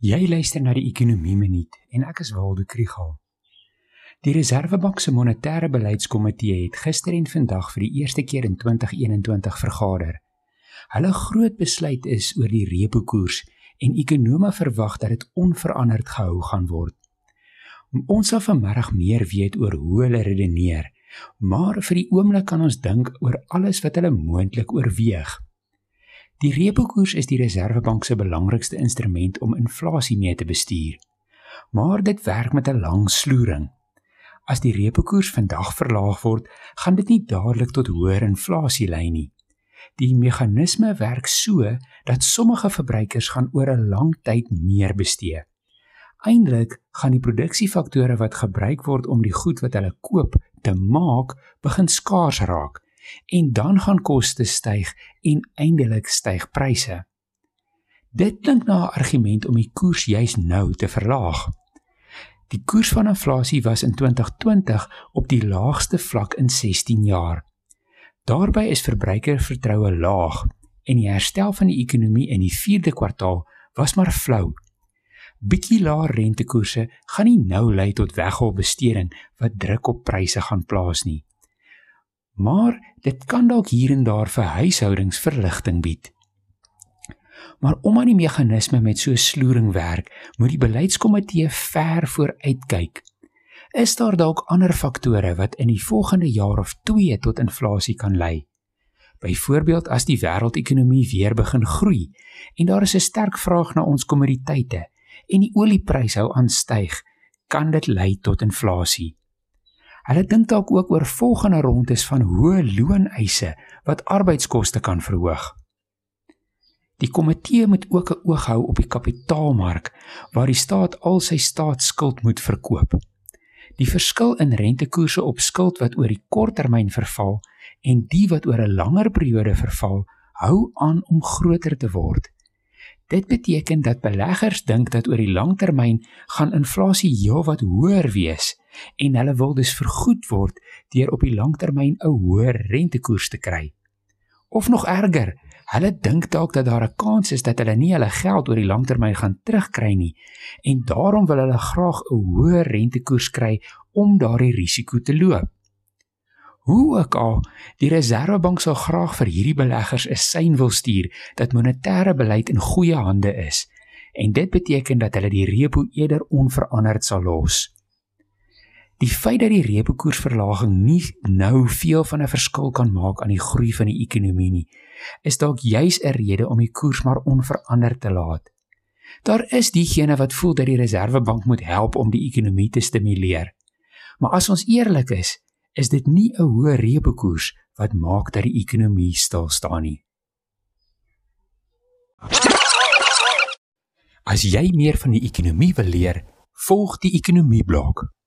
Jy luister na die Ekonomie Minuut en ek is Waldo Krügel. Die Reserwebank se Monetêre Beleidskomitee het gister en vandag vir die eerste keer in 2021 vergader. Hulle groot besluit is oor die repo koers en ekonome verwag dat dit onveranderd gehou gaan word. Ons sal vanmiddag meer weet oor hoe hulle redeneer, maar vir die oomblik kan ons dink oor alles wat hulle moontlik oorweeg. Die repo koers is die Reserwebank se belangrikste instrument om inflasie mee te bestuur. Maar dit werk met 'n lang sloering. As die repo koers vandag verlaag word, gaan dit nie dadelik tot hoër inflasie lei nie. Die meganisme werk so dat sommige verbruikers gaan oor 'n lang tyd meer bestee. Eindelik gaan die produksiefaktore wat gebruik word om die goed wat hulle koop te maak, begin skaars raak en dan gaan koste styg en eindelik styg pryse. Dit klink na 'n argument om die koers juis nou te verlaag. Die koers van inflasie was in 2020 op die laagste vlak in 16 jaar. Daarby is verbruikervertroue laag en die herstel van die ekonomie in die 4de kwartaal was maar flou. Bietjie laer rentekoerse gaan nie nou lei tot weggolbesteding wat druk op pryse gaan plaas nie maar dit kan dalk hier en daar vir huishoudings verligting bied. Maar omdat die meganisme met so sloering werk, moet die beleidskomitee ver vooruit kyk. Is daar dalk ander faktore wat in die volgende jaar of 2 tot inflasie kan lei? Byvoorbeeld as die wêreldekonomie weer begin groei en daar is 'n sterk vraag na ons kommoditeite en die oliepryse hou aan styg, kan dit lei tot inflasie. Hulle dink dalk ook oor volgende rondes van hoë looneise wat arbeidskoste kan verhoog. Die komitee moet ook 'n oog hou op die kapitaalmark waar die staat al sy staatsskuld moet verkoop. Die verskil in rentekoerse op skuld wat oor die korttermyn verval en die wat oor 'n langer periode verval, hou aan om groter te word. Dit beteken dat beleggers dink dat oor die langtermyn gaan inflasie heelwat hoër wees en hulle wil dus vergoed word deur op die langtermyn 'n hoër rentekoers te kry. Of nog erger, hulle dink dalk dat daar 'n kans is dat hulle nie hulle geld oor die langtermyn gaan terugkry nie en daarom wil hulle graag 'n hoër rentekoers kry om daardie risiko te loop. Hoe ook al, die Reserwebank sal graag vir hierdie beleggers 'n sein wil stuur dat monetêre beleid in goeie hande is en dit beteken dat hulle die repo eerder onveranderd sal los. Die feit dat die repo koersverlaging nie nou veel van 'n verskil kan maak aan die groei van die ekonomie nie, is dalk juis 'n rede om die koers maar onveranderd te laat. Daar is diegene wat voel dat die Reserwebank moet help om die ekonomie te stimuleer. Maar as ons eerlik is, is dit nie 'n hoë repo koers wat maak dat die ekonomie stil staan nie. As jy meer van die ekonomie wil leer, volg die ekonomie blok.